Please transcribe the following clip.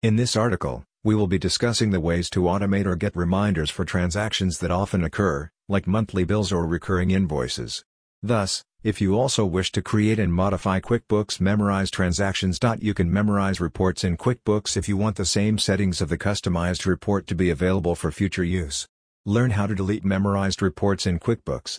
In this article, we will be discussing the ways to automate or get reminders for transactions that often occur, like monthly bills or recurring invoices. Thus, if you also wish to create and modify QuickBooks Memorize transactions. You can memorize reports in QuickBooks if you want the same settings of the customized report to be available for future use. Learn how to delete memorized reports in QuickBooks.